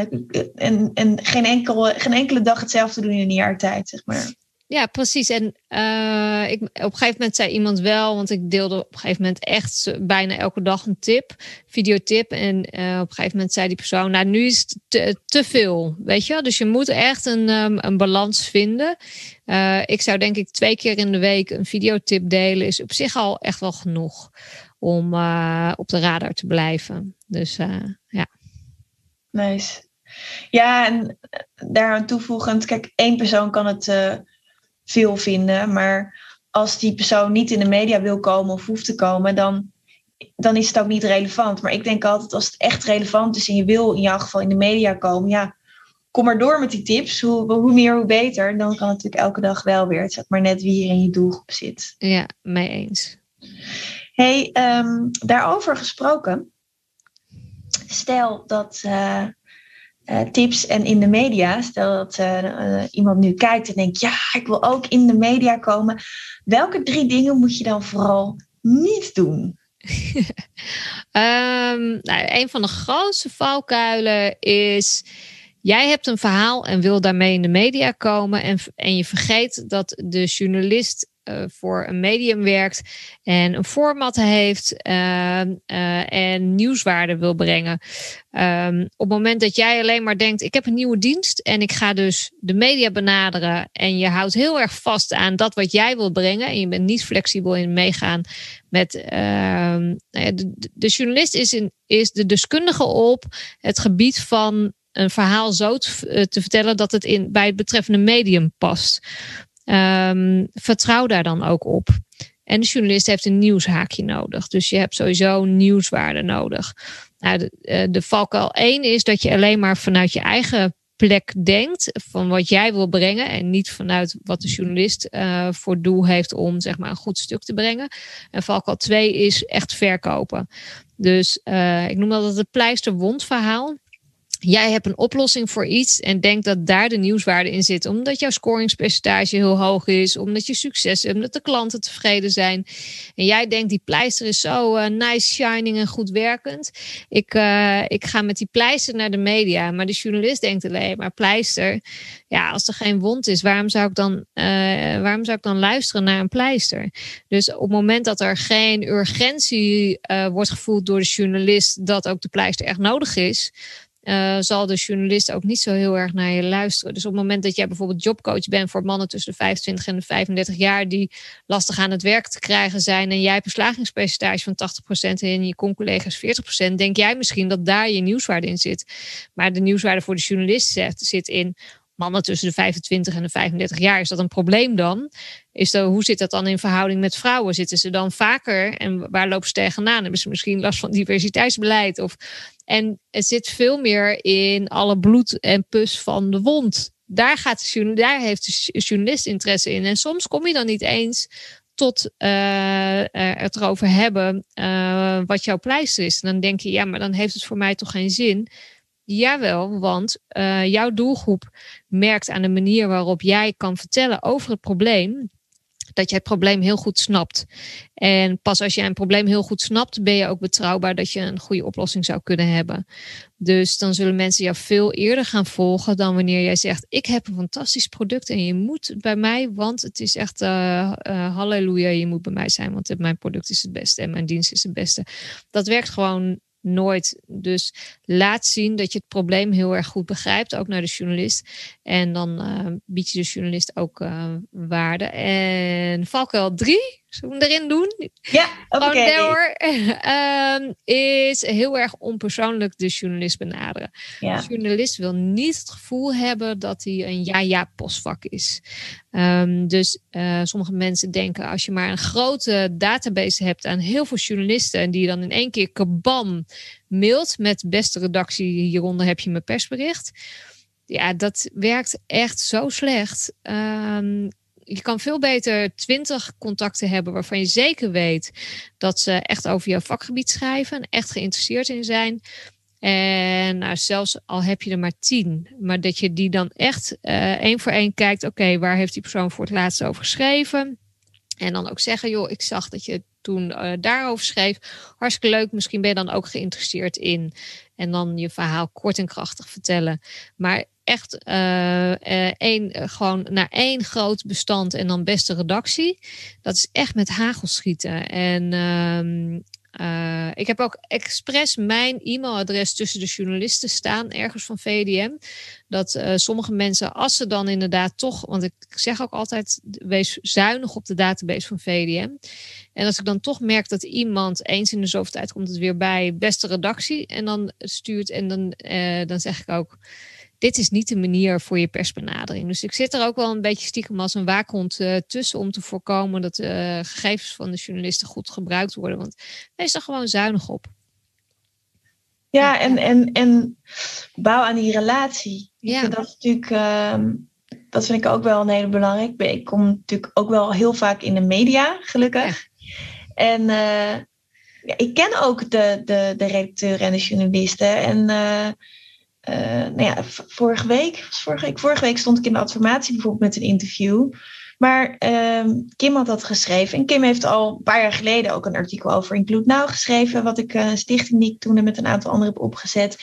en, en geen, enkel, geen enkele dag hetzelfde doen in een jaar tijd, zeg maar.
Ja, precies. En uh, ik, op een gegeven moment zei iemand wel, want ik deelde op een gegeven moment echt bijna elke dag een tip, videotip. En uh, op een gegeven moment zei die persoon, nou nu is het te, veel, weet je Dus je moet echt een, um, een balans vinden. Ik zou denk ik twee keer in de week een videotip delen, is op zich al echt wel genoeg om op de radar te blijven. Dus ja.
Nice. Ja, en daaraan toevoegend, kijk, één persoon kan het uh, veel vinden, maar als die persoon niet in de media wil komen of hoeft te komen, dan, dan is het ook niet relevant. Maar ik denk altijd, als het echt relevant is en je wil in jouw geval in de media komen, ja, kom maar door met die tips. Hoe, hoe meer, hoe beter. Dan kan het natuurlijk elke dag wel weer. Het maar net wie hier in je doelgroep zit.
Ja, mee eens.
hey, um, daarover gesproken stel dat uh, uh, tips en in de media, stel dat uh, iemand nu kijkt en denkt, ja, ik wil ook in de media komen. Welke drie dingen moet je dan vooral niet doen?
um, nou, een van de grootste valkuilen is. Jij hebt een verhaal en wil daarmee in de media komen. En, en je vergeet dat de journalist uh, voor een medium werkt en een format heeft uh, uh, en nieuwswaarde wil brengen. Um, op het moment dat jij alleen maar denkt, ik heb een nieuwe dienst en ik ga dus de media benaderen en je houdt heel erg vast aan dat wat jij wil brengen en je bent niet flexibel in meegaan met ehm, nou de, de, journalist is, in, is de deskundige op het gebied van een verhaal zo te, te vertellen dat het in, bij het betreffende medium past. Um, vertrouw daar dan ook op. En de journalist heeft een nieuwshaakje nodig. Dus je hebt sowieso nieuwswaarde nodig. Nou, de, eh, de valkuil 1 is dat je alleen maar vanuit je eigen plek denkt van wat jij wil brengen en niet vanuit wat de journalist uh, voor doel heeft om zeg maar een goed stuk te brengen. En valkuil 2 is echt verkopen. Dus uh, ik noem dat het pleister-wond verhaal jij hebt een oplossing voor iets en denkt dat daar de nieuwswaarde in zit. Omdat jouw scoringspercentage heel hoog is, omdat je succes hebt, omdat de klanten tevreden zijn. En jij denkt die pleister is zo uh, nice, shining en goed werkend. Ik, uh, ik ga met die pleister naar de media. Maar de journalist denkt alleen maar pleister. Ja, als er geen wond is, waarom zou ik dan, uh, waarom zou ik dan luisteren naar een pleister? Dus op het moment dat er geen urgentie wordt gevoeld door de journalist dat ook de pleister echt nodig is uh, zal de journalist ook niet zo heel erg naar je luisteren. Dus op het moment dat jij bijvoorbeeld jobcoach bent voor mannen tussen de 25 en de 35 jaar die lastig aan het werk te krijgen zijn en jij hebt een van 80% en je con-collega's 40%, denk jij misschien dat daar je nieuwswaarde in zit. Maar de nieuwswaarde voor de journalist zit, zit in mannen tussen de 25 en de 35 jaar. Is dat een probleem dan? Is dat, hoe zit dat dan in verhouding met vrouwen? Zitten ze dan vaker en waar lopen ze tegenaan? Hebben ze misschien last van diversiteitsbeleid? Of, en het zit veel meer in alle bloed en pus van de wond. Daar, gaat de, daar heeft de journalist interesse in. En soms kom je dan niet eens tot uh, het erover hebben uh, wat jouw pleister is. En dan denk je, ja, maar dan heeft het voor mij toch geen zin. Jawel, want jouw doelgroep merkt aan de manier waarop jij kan vertellen over het probleem dat je het probleem heel goed snapt. En pas als je een probleem heel goed snapt, ben je ook betrouwbaar dat je een goede oplossing zou kunnen hebben. Dus dan zullen mensen jou veel eerder gaan volgen dan wanneer jij zegt: Ik heb een fantastisch product en je moet bij mij, want het is echt uh, halleluja, je moet bij mij zijn, want mijn product is het beste en mijn dienst is het beste. Dat werkt gewoon nooit. Dus laat zien dat je het probleem heel erg goed begrijpt, ook naar de journalist. En dan uh, bied je de journalist ook uh, waarde. En valkuil 3, Zullen we hem erin doen?
Ja, oké. Okay.
hoor. Um, is heel erg onpersoonlijk de journalist benaderen. Ja. De journalist wil niet het gevoel hebben dat hij een ja-ja postvak is. Um, dus uh, sommige mensen denken als je maar een grote database hebt aan heel veel journalisten en die dan in één keer kabam mailt met beste redactie, hieronder heb je mijn persbericht. Ja, dat werkt echt zo slecht. Um, je kan veel beter twintig contacten hebben waarvan je zeker weet dat ze echt over jouw vakgebied schrijven en echt geïnteresseerd in zijn. En nou, zelfs al heb je er maar tien, maar dat je die dan echt uh, één voor één kijkt. Oké, waar heeft die persoon voor het laatst over geschreven? En dan ook zeggen, joh, ik zag dat je toen uh, daarover schreef. Hartstikke leuk, misschien ben je dan ook geïnteresseerd in. En dan je verhaal kort en krachtig vertellen. Maar echt uh, gewoon naar één groot bestand en dan beste redactie. Dat is echt met hagel schieten. En uh, ik heb ook expres mijn e-mailadres tussen de journalisten staan, ergens van VDM. Dat sommige mensen, als ze dan inderdaad toch, want ik zeg ook altijd, wees zuinig op de database van VDM. En als ik dan toch merk dat iemand eens in de zoveel tijd komt het weer bij beste redactie en dan stuurt en dan, dan zeg ik ook dit is niet de manier voor je persbenadering. Dus ik zit er ook wel een beetje stiekem als een waakhond uh, tussen om te voorkomen dat de uh, gegevens van de journalisten goed gebruikt worden. Want wees er gewoon zuinig op.
Ja, en, en, en bouw aan die relatie. Ja. Dat is natuurlijk. Uh, dat vind ik ook wel een hele belangrijk. Ik kom natuurlijk ook wel heel vaak in de media, gelukkig. Ja. En uh, ja, ik ken ook de, de, de redacteuren en de journalisten. En uh, nou ja, vorige week, vorige week, vorige week stond ik in de adformatie bijvoorbeeld met een interview. Maar uh, Kim had dat geschreven. En Kim heeft al een paar jaar geleden ook een artikel over Include Now geschreven. Wat ik, uh, stichting die ik toen met een aantal anderen heb opgezet.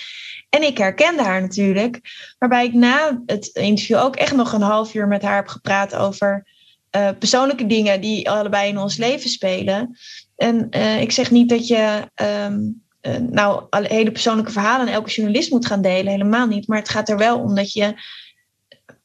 En ik herkende haar natuurlijk. Waarbij ik na het interview ook echt nog een half uur met haar heb gepraat over uh, persoonlijke dingen die allebei in ons leven spelen. En ik zeg niet dat je. Um, uh, nou hele persoonlijke verhalen aan elke journalist moet gaan delen. Helemaal niet. Maar het gaat er wel om dat je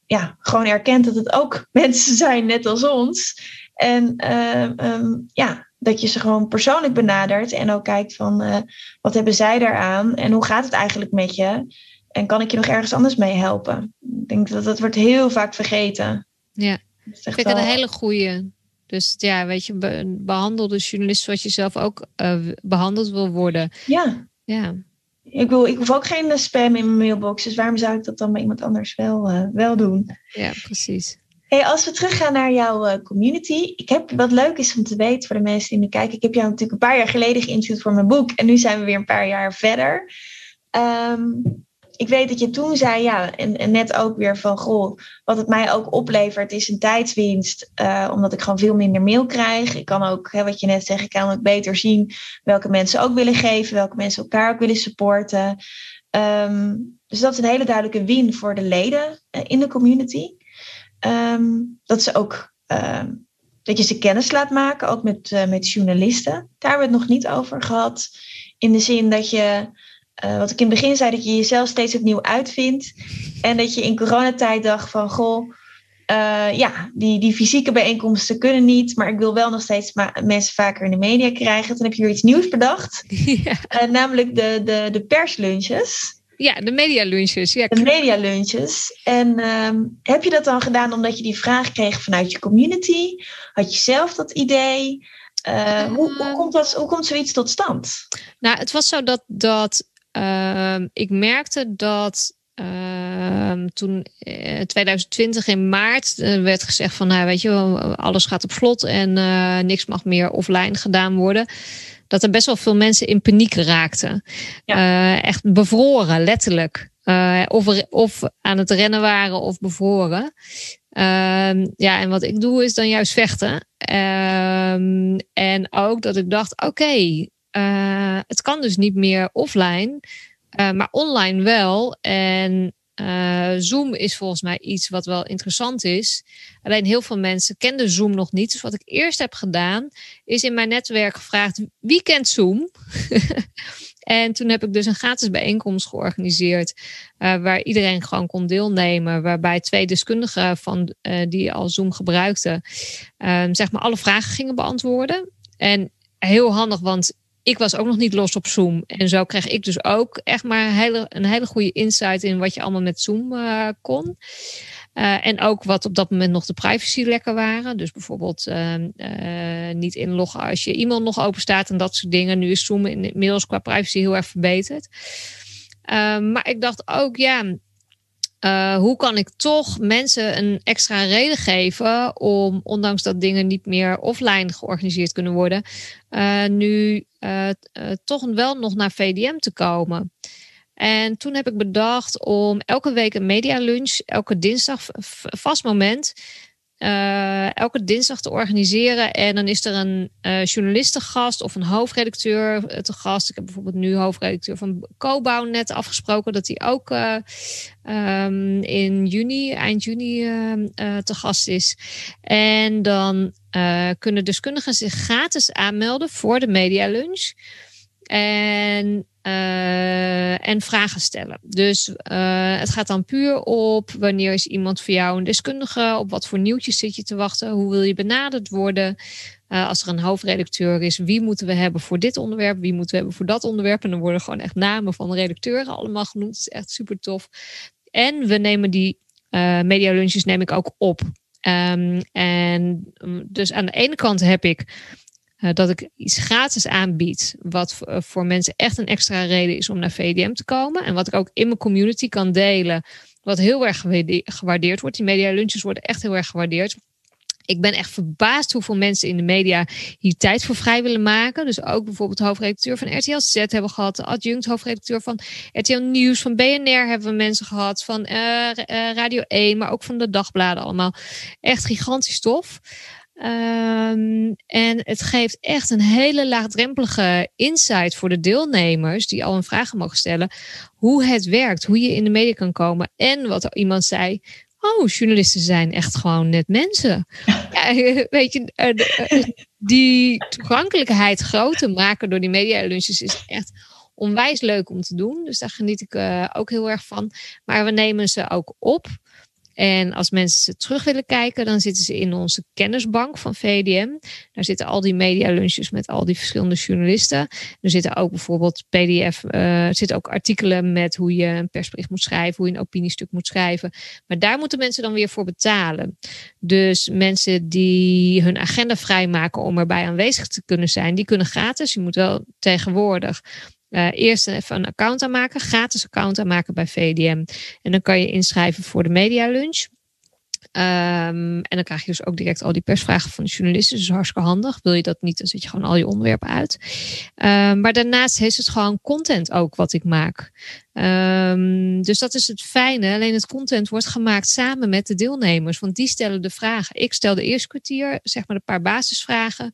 ja, gewoon erkent dat het ook mensen zijn, net als ons. En uh, um, ja, dat je ze gewoon persoonlijk benadert en ook kijkt van uh, wat hebben zij daaraan en hoe gaat het eigenlijk met je? En kan ik je nog ergens anders mee helpen? Ik denk dat dat wordt heel vaak vergeten.
Ja, Vind ik een hele goede. Dus ja, weet je, behandel de journalist zoals je zelf ook uh, behandeld wil worden.
Ja.
Ja.
Ik, wil, ik hoef ook geen spam in mijn mailbox, dus waarom zou ik dat dan bij iemand anders wel, uh, wel doen?
Ja, precies.
Hey, als we teruggaan naar jouw community. Ik heb wat leuk is om te weten voor de mensen die nu kijken. Ik heb jou natuurlijk een paar jaar geleden geïnterviewd voor mijn boek. En nu zijn we weer een paar jaar verder. Um, ik weet dat je toen zei, ja, en, net ook weer van, goh, wat het mij ook oplevert is een tijdswinst, uh, omdat ik gewoon veel minder mail krijg. Ik kan ook, hè, wat je net zegt, ik kan ook beter zien welke mensen ook willen geven, welke mensen elkaar ook willen supporten. Um, dus dat is een hele duidelijke win voor de leden uh, in de community. Um, dat ze ook, uh, dat je ze kennis laat maken, ook met, uh, met journalisten. Daar hebben we het nog niet over gehad. In de zin dat je uh, wat ik in het begin zei, dat je jezelf steeds opnieuw uitvindt. En dat je in coronatijd dacht van, goh, uh, ja, die, die fysieke bijeenkomsten kunnen niet, maar ik wil wel nog steeds mensen vaker in de media krijgen. Toen heb je weer iets nieuws bedacht, ja. uh, namelijk de, de, de perslunches.
Ja, de medialunches. Ja,
de medialunches. En uh, heb je dat dan gedaan omdat je die vraag kreeg vanuit je community? Had je zelf dat idee? hoe, hoe, komt dat, hoe komt zoiets tot stand?
Nou, het was zo dat, dat Ehm, ik merkte dat ehm, toen uh, eh, 2020 in maart uh, werd gezegd van, nou, weet je, alles gaat op slot en uh, niks mag meer offline gedaan worden. Dat er best wel veel mensen in paniek raakten. Ja. echt bevroren, letterlijk. of, of aan het rennen waren of bevroren. Ehm, ja, en wat ik doe is dan juist vechten. en ook dat ik dacht, oké, uh, het kan dus niet meer offline, uh, maar online wel. En uh, Zoom is volgens mij iets wat wel interessant is. Alleen heel veel mensen kenden Zoom nog niet. Dus wat ik eerst heb gedaan, is in mijn netwerk gevraagd: wie kent Zoom? en toen heb ik dus een gratis bijeenkomst georganiseerd. Waar iedereen gewoon kon deelnemen. Waarbij twee deskundigen van, die al Zoom gebruikten, zeg maar alle vragen gingen beantwoorden. En heel handig, want ik was ook nog niet los op Zoom. En zo kreeg ik dus ook echt maar een hele, een hele goede insight in wat je allemaal met Zoom uh, kon. Uh, en ook wat op dat moment nog de privacy lekker waren. Dus bijvoorbeeld uh, niet inloggen als je e-mail nog open staat en dat soort dingen. Nu is Zoom inmiddels qua privacy heel erg verbeterd. maar ik dacht ook, ja, uh, hoe kan ik toch mensen een extra reden geven om, ondanks dat dingen niet meer offline georganiseerd kunnen worden, uh, nu uh, toch wel nog naar VDM te komen? En toen heb ik bedacht om elke week een media lunch, elke dinsdag vast moment, uh, elke dinsdag te organiseren. En dan is er een uh, journalistengast of een hoofdredacteur te gast. Ik heb bijvoorbeeld nu hoofdredacteur van Cobouw net afgesproken dat hij ook um, in juni, eind juni te gast is. En dan kunnen deskundigen zich gratis aanmelden voor de media lunch. En uh, en vragen stellen. Dus uh, het gaat dan puur op wanneer is iemand voor jou een deskundige, op wat voor nieuwtjes zit je te wachten, hoe wil je benaderd worden. Uh, als er een hoofdredacteur is, wie moeten we hebben voor dit onderwerp, wie moeten we hebben voor dat onderwerp. En dan worden gewoon echt namen van redacteuren allemaal genoemd. Dat is echt super tof. En we nemen die media lunches neem ik ook op. Um, en dus aan de ene kant heb ik uh, dat ik iets gratis aanbied, wat uh, voor mensen echt een extra reden is om naar VDM te komen. En wat ik ook in mijn community kan delen, wat heel erg gewaardeerd wordt. Die media lunches worden echt heel erg gewaardeerd. Ik ben echt verbaasd hoeveel mensen in de media hier tijd voor vrij willen maken. Dus ook bijvoorbeeld hoofdredacteur van RTL Z hebben we gehad. De adjunct hoofdredacteur van RTL Nieuws, van BNR hebben we mensen gehad. Van uh, Radio 1, maar ook van de dagbladen allemaal. Echt gigantisch tof. Um, en het geeft echt een hele laagdrempelige insight voor de deelnemers die al een vragen mogen stellen. Hoe het werkt, hoe je in de media kan komen. En wat iemand zei. Oh, journalisten zijn echt gewoon net mensen. Ja, weet je, uh, die toegankelijkheid groter maken door die media lunches is echt onwijs leuk om te doen. Dus daar geniet ik uh, ook heel erg van. Maar we nemen ze ook op. En als mensen terug willen kijken, dan zitten ze in onze kennisbank van VDM. Daar zitten al die media lunches met al die verschillende journalisten. Er zitten ook bijvoorbeeld PDF, uh, er zitten ook artikelen met hoe je een persbericht moet schrijven, hoe je een opiniestuk moet schrijven. Maar daar moeten mensen dan weer voor betalen. Dus mensen die hun agenda vrijmaken om erbij aanwezig te kunnen zijn, die kunnen gratis. Je moet wel tegenwoordig uh, eerst even een account aanmaken, gratis account aanmaken bij VDM. En dan kan je inschrijven voor de media lunch. Um, en dan krijg je dus ook direct al die persvragen van de journalisten. Dus hartstikke handig. Wil je dat niet, dan zet je gewoon al je onderwerpen uit. Um, maar daarnaast is het gewoon content ook wat ik maak. Um, dus dat is het fijne. Alleen het content wordt gemaakt samen met de deelnemers. Want die stellen de vragen. Ik stel de eerste kwartier, zeg maar, een paar basisvragen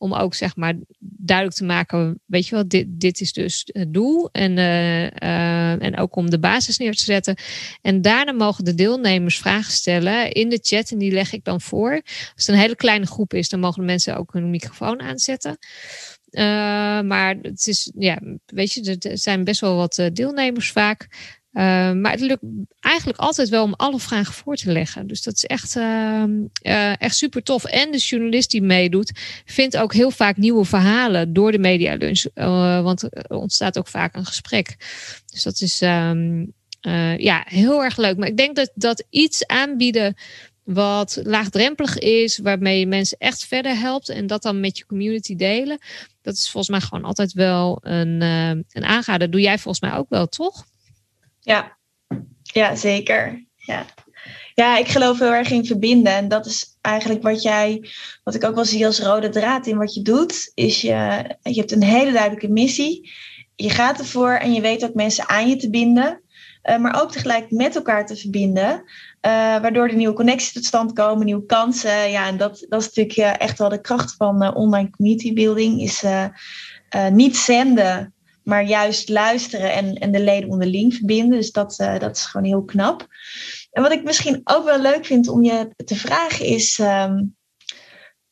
om ook zeg maar duidelijk te maken, weet je wel, dit, dit is dus het doel. En, uh, uh, en ook om de basis neer te zetten. En daarna mogen de deelnemers vragen stellen in de chat en die leg ik dan voor. Als het een hele kleine groep is, dan mogen de mensen ook hun microfoon aanzetten. Uh, maar het is, ja, weet je, er zijn best wel wat deelnemers vaak. Uh, maar het lukt eigenlijk altijd wel om alle vragen voor te leggen. Dus dat is echt, uh, uh, echt super tof. En de journalist die meedoet, vindt ook heel vaak nieuwe verhalen door de media lunch. want er ontstaat ook vaak een gesprek. Dus dat is um, ja, heel erg leuk. Maar ik denk dat, dat iets aanbieden wat laagdrempelig is, waarmee je mensen echt verder helpt en dat dan met je community delen. Dat is volgens mij gewoon altijd wel een, een doe jij volgens mij ook wel, toch?
Ja, ja zeker. Ja. ja, ik geloof heel erg in verbinden. En dat is eigenlijk wat jij, wat ik ook wel zie als rode draad in wat je doet, is je, je hebt een hele duidelijke missie. Je gaat ervoor en je weet ook mensen aan je te binden. Uh, maar ook tegelijk met elkaar te verbinden. Uh, waardoor er nieuwe connecties tot stand komen, nieuwe kansen. Ja, en dat, dat is natuurlijk uh, echt wel de kracht van online community building. Is niet zenden, maar juist luisteren en, en de leden onderling verbinden. Dus dat, uh, dat is gewoon heel knap. En wat ik misschien ook wel leuk vind om je te vragen is: um,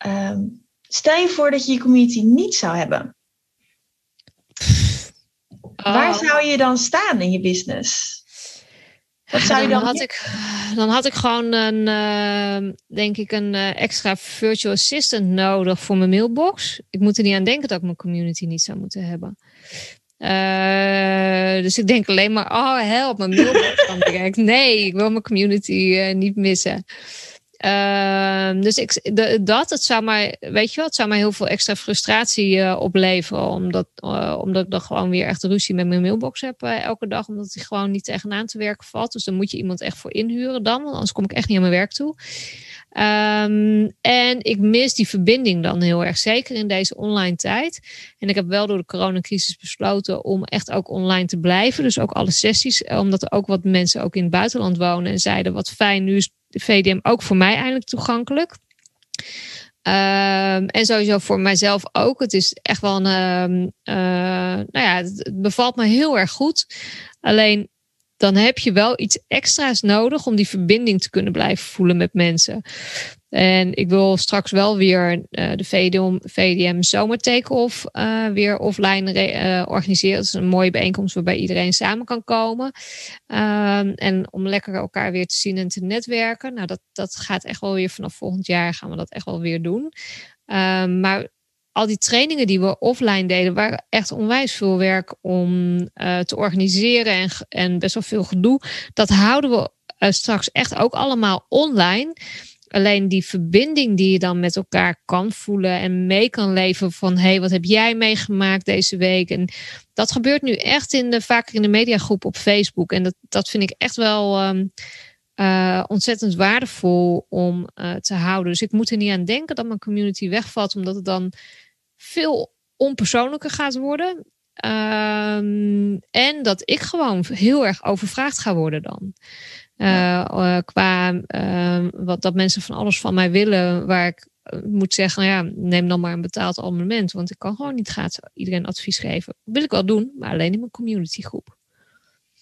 um, stel je voor dat je je community niet zou hebben. Oh. Waar zou je dan staan in je business?
Wat zou je dan, dan had ik, dan had ik gewoon een, uh, denk ik, een uh, extra virtual assistant nodig voor mijn mailbox. Ik moet er niet aan denken dat ik mijn community niet zou moeten hebben. Uh, dus ik denk alleen maar, oh help, mijn mailbox dan direct. Nee, ik wil mijn community uh, niet missen. Uh, dus ik, dat, het zou mij, weet je wel, het zou mij heel veel extra frustratie uh, opleveren. Omdat, uh, omdat ik dan gewoon weer echt ruzie met mijn mailbox heb elke dag. Omdat hij gewoon niet tegenaan te werken valt. Dus dan moet je iemand echt voor inhuren dan. Want anders kom ik echt niet aan mijn werk toe. Um, en ik mis die verbinding dan heel erg, zeker in deze online tijd. En ik heb wel door de coronacrisis besloten om echt ook online te blijven. Dus ook alle sessies, omdat er ook wat mensen ook in het buitenland wonen en zeiden: wat fijn, nu is de VDM ook voor mij eindelijk toegankelijk. Um, en sowieso voor mijzelf ook. Het is echt wel een. Uh, uh, nou ja, het bevalt me heel erg goed. Alleen dan heb je wel iets extra's nodig om die verbinding te kunnen blijven voelen met mensen. En ik wil straks wel weer uh, de VDM, VDM Zomer Take-Off uh, weer offline uh, organiseren. Dat is een mooie bijeenkomst waarbij iedereen samen kan komen. Ehm, en om lekker elkaar weer te zien en te netwerken. Nou, dat, dat gaat echt wel weer vanaf volgend jaar gaan we dat echt wel weer doen. Ehm, maar al die trainingen die we offline deden, waren echt onwijs veel werk om te organiseren en, en best wel veel gedoe. Dat houden we straks echt ook allemaal online. Alleen die verbinding die je dan met elkaar kan voelen en mee kan leven van hey, wat heb jij meegemaakt deze week? En dat gebeurt nu echt in de, vaker in de mediagroep op Facebook. En dat, dat vind ik echt wel um, uh, ontzettend waardevol om uh, te houden. Dus ik moet er niet aan denken dat mijn community wegvalt, omdat het dan veel onpersoonlijker gaat worden. Um, en dat ik gewoon heel erg overvraagd ga worden dan. Uh, uh, qua uh, wat dat mensen van alles van mij willen, waar ik eh, moet zeggen, nou ja, neem dan maar een betaald abonnement. Want ik kan gewoon niet gratis iedereen advies geven. Dat wil ik wel doen, maar alleen in mijn communitygroep.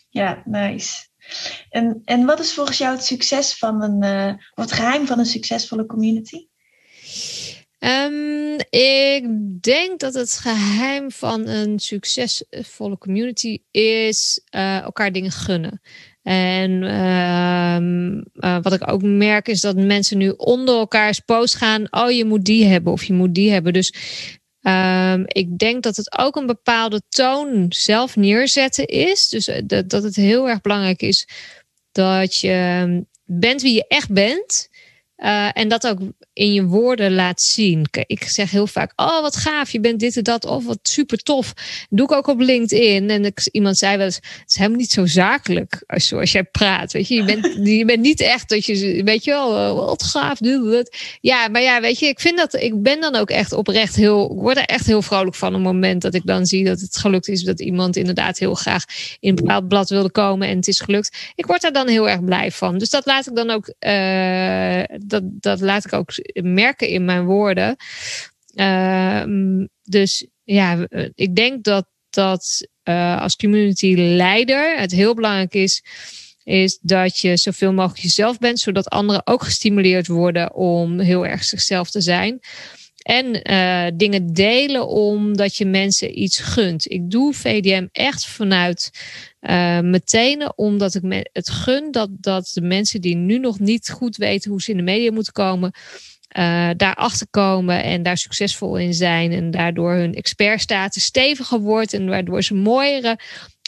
Ja, nice. En, en wat is volgens jou het succes van een, uh, wat geheim van een succesvolle community?
Um, ik denk dat het geheim van een succesvolle community is uh, elkaar dingen gunnen. En ehm, eh, wat ik ook merk is dat mensen nu onder elkaars post gaan. Oh, je moet die hebben of je moet die hebben. Dus ehm, ik denk dat het ook een bepaalde toon zelf neerzetten is. Dus eh, dat, het heel erg belangrijk is dat je ehm, bent wie je echt bent. Uh, en dat ook in je woorden laat zien. Ik zeg heel vaak: Oh, wat gaaf, je bent dit en dat. Of wat super tof. doe ik ook op LinkedIn. En ik, iemand zei wel eens: Het is helemaal niet zo zakelijk als, zoals jij praat. Weet je, je bent, je bent niet echt dat je, weet je wel, eh, wat gaaf, doe dat. Ja, maar ja, weet je, ik vind dat, ik ben dan ook echt oprecht heel, ik word er echt heel vrolijk van. Op het moment dat ik dan zie dat het gelukt is, dat iemand inderdaad heel graag in een bepaald blad wilde komen en het is gelukt. Ik word daar dan heel erg blij van. Dus dat laat ik dan ook. Uh, dat, dat laat ik ook merken in mijn woorden. Ehm, dus ja, ik denk dat, dat uh, als community leider het heel belangrijk is, is dat je zoveel mogelijk jezelf bent, zodat anderen ook gestimuleerd worden om heel erg zichzelf te zijn. En uh, dingen delen omdat je mensen iets gunt. Ik doe VDM echt vanuit uh, meteen, omdat ik het gun dat, dat de mensen die nu nog niet goed weten hoe ze in de media moeten komen, uh, daarachter komen en daar succesvol in zijn. En daardoor hun expertstatus steviger wordt en waardoor ze mooiere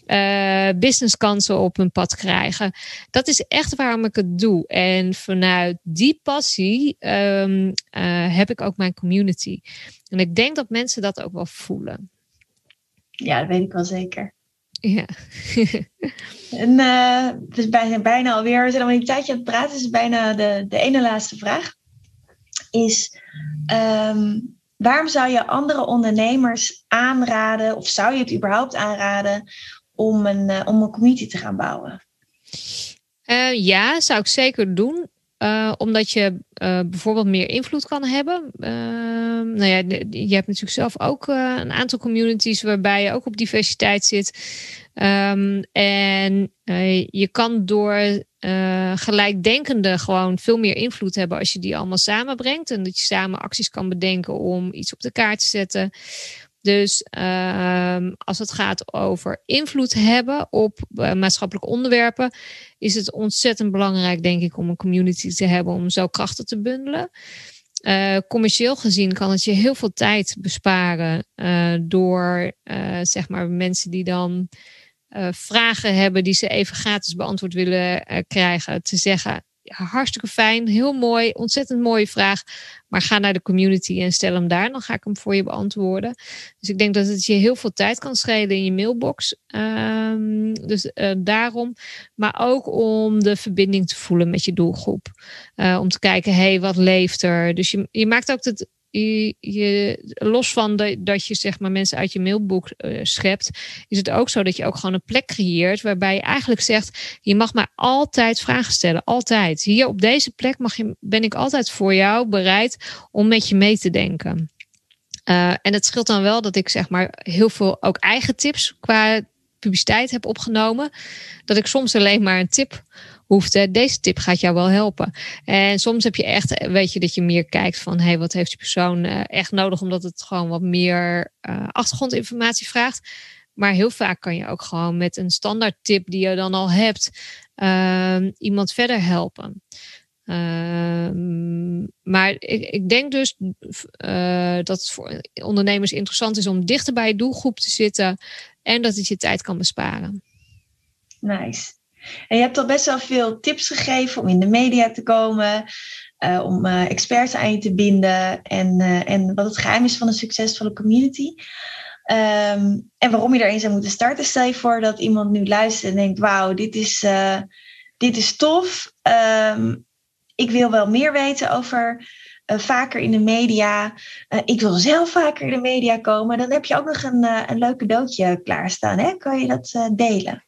uh, businesskansen op hun pad krijgen. Dat is echt waarom ik het doe. En vanuit die passie um, uh, heb ik ook mijn community. En ik denk dat mensen dat ook wel voelen.
Ja, dat weet ik wel zeker.
Ja.
en uh, het is bijna, bijna alweer, we zijn al een tijdje aan het praten, is bijna de, de ene laatste vraag. Is um, waarom zou je andere ondernemers aanraden, of zou je het überhaupt aanraden, om een, uh, om een community te gaan bouwen?
Uh, ja, zou ik zeker doen. Uh, omdat je bijvoorbeeld meer invloed kan hebben. Uh, nou ja, je hebt natuurlijk zelf ook een aantal communities waarbij je ook op diversiteit zit. Um, en je kan door gelijkdenkenden gewoon veel meer invloed hebben als je die allemaal samenbrengt. En dat je samen acties kan bedenken om iets op de kaart te zetten. Dus uh, als het gaat over invloed hebben op uh, maatschappelijke onderwerpen, is het ontzettend belangrijk, denk ik, om een community te hebben om zo krachten te bundelen. Uh, commercieel gezien kan het je heel veel tijd besparen door zeg maar mensen die dan vragen hebben die ze even gratis beantwoord willen krijgen, te zeggen: hartstikke fijn, heel mooi, ontzettend mooie vraag. Maar ga naar de community en stel hem daar. Dan ga ik hem voor je beantwoorden. Dus ik denk dat het je heel veel tijd kan schelen in je mailbox. Um, dus uh, daarom. Maar ook om de verbinding te voelen met je doelgroep. Uh, om te kijken, hé, hey, wat leeft er? Dus je, je maakt ook het los van dat je zeg maar mensen uit je mailboek uh, schept, is het ook zo dat je ook gewoon een plek creëert waarbij je eigenlijk zegt: je mag mij altijd vragen stellen, altijd. Hier op deze plek mag je, ben ik altijd voor jou bereid om met je mee te denken. Uh, en het scheelt dan wel dat ik zeg maar heel veel ook eigen tips qua publiciteit heb opgenomen. Dat ik soms alleen maar een tip hoeft. Deze tip gaat jou wel helpen. En soms heb je echt, weet je, dat je meer kijkt van, hé, hey, wat heeft die persoon uh, echt nodig, omdat het gewoon wat meer uh, achtergrondinformatie vraagt. Maar heel vaak kan je ook gewoon met een standaard tip die je dan al hebt, uh, iemand verder helpen. Uh, maar ik, ik, denk dus uh, dat het voor ondernemers interessant is om dichter bij je doelgroep te zitten en dat het je tijd kan besparen.
Nice. En je hebt al best wel veel tips gegeven om in de media te komen, uh, om uh, experts aan je te binden en, uh, en wat het geheim is van een succesvolle community. Um, en waarom je erin zou moeten starten. Stel je voor dat iemand nu luistert en denkt: Wauw, dit is, dit is tof. Um, ik wil wel meer weten over vaker in de media. ik wil zelf vaker in de media komen. Dan heb je ook nog een, een leuk cadeautje klaarstaan. Hè? Kan je dat delen?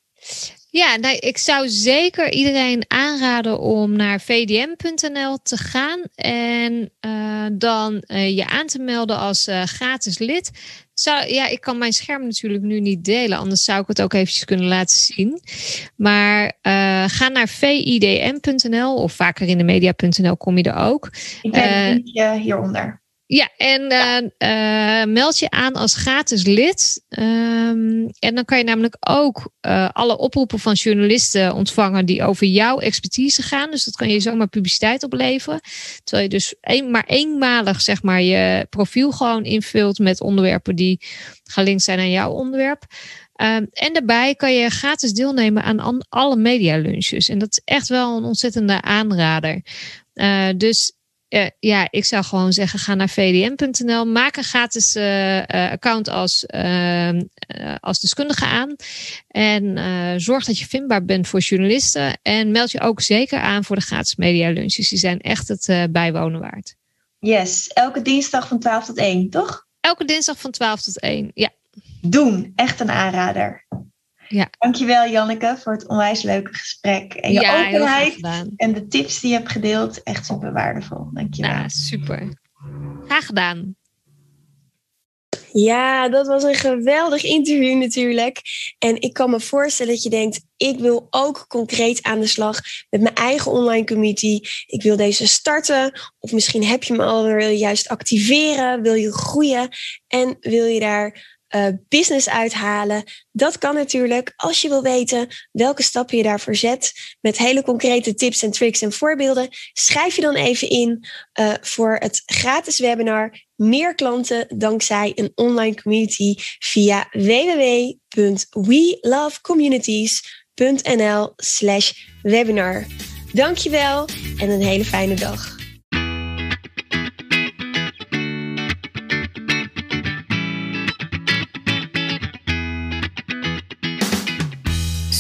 Ja, nou, ik zou zeker iedereen aanraden om naar vdm.nl te gaan en uh, dan uh, je aan te melden als uh, gratis lid. Zou, ja, ik kan mijn scherm natuurlijk nu niet delen, anders zou ik het ook eventjes kunnen laten zien. Maar ga naar vidm.nl of vaker in de media.nl kom je er ook.
Ik heb het linkje hieronder.
Ja, en uh, meld je aan als gratis lid. Um, en dan kan je namelijk ook uh, alle oproepen van journalisten ontvangen die over jouw expertise gaan. Dus dat kan je zomaar publiciteit opleveren. Terwijl je dus een, maar eenmalig zeg maar, je profiel gewoon invult met onderwerpen die gelinkt zijn aan jouw onderwerp. Um, en daarbij kan je gratis deelnemen aan an, alle media lunches. En dat is echt wel een ontzettende aanrader. Uh, dus uh, ja, ik zou gewoon zeggen: ga naar vdm.nl, maak een gratis uh, account als, ehm, als deskundige aan. En zorg dat je vindbaar bent voor journalisten. En meld je ook zeker aan voor de gratis media lunches. Die zijn echt het bijwonen waard.
Yes, elke dinsdag van 12 tot 1, toch?
Elke dinsdag van 12 tot 1, ja.
Doen, echt een aanrader. Ja. Dankjewel Janneke voor het onwijs leuke gesprek. En je ja, openheid en de tips die je hebt gedeeld. Echt super waardevol. Dankjewel.
Ja, super. Graag gedaan.
Ja, dat was een geweldig interview natuurlijk. En ik kan me voorstellen dat je denkt, ik wil ook concreet aan de slag met mijn eigen online community. Ik wil deze starten. Of misschien heb je me al, wil je juist activeren, wil je groeien en wil je daar uh, business uithalen. Dat kan natuurlijk als je wil weten welke stappen je daarvoor zet. Met hele concrete tips en tricks en voorbeelden. Schrijf je dan even in uh, voor het gratis webinar. Meer klanten dankzij een online community via www.welovecommunities.nl slash webinar. Dankjewel en een hele fijne dag.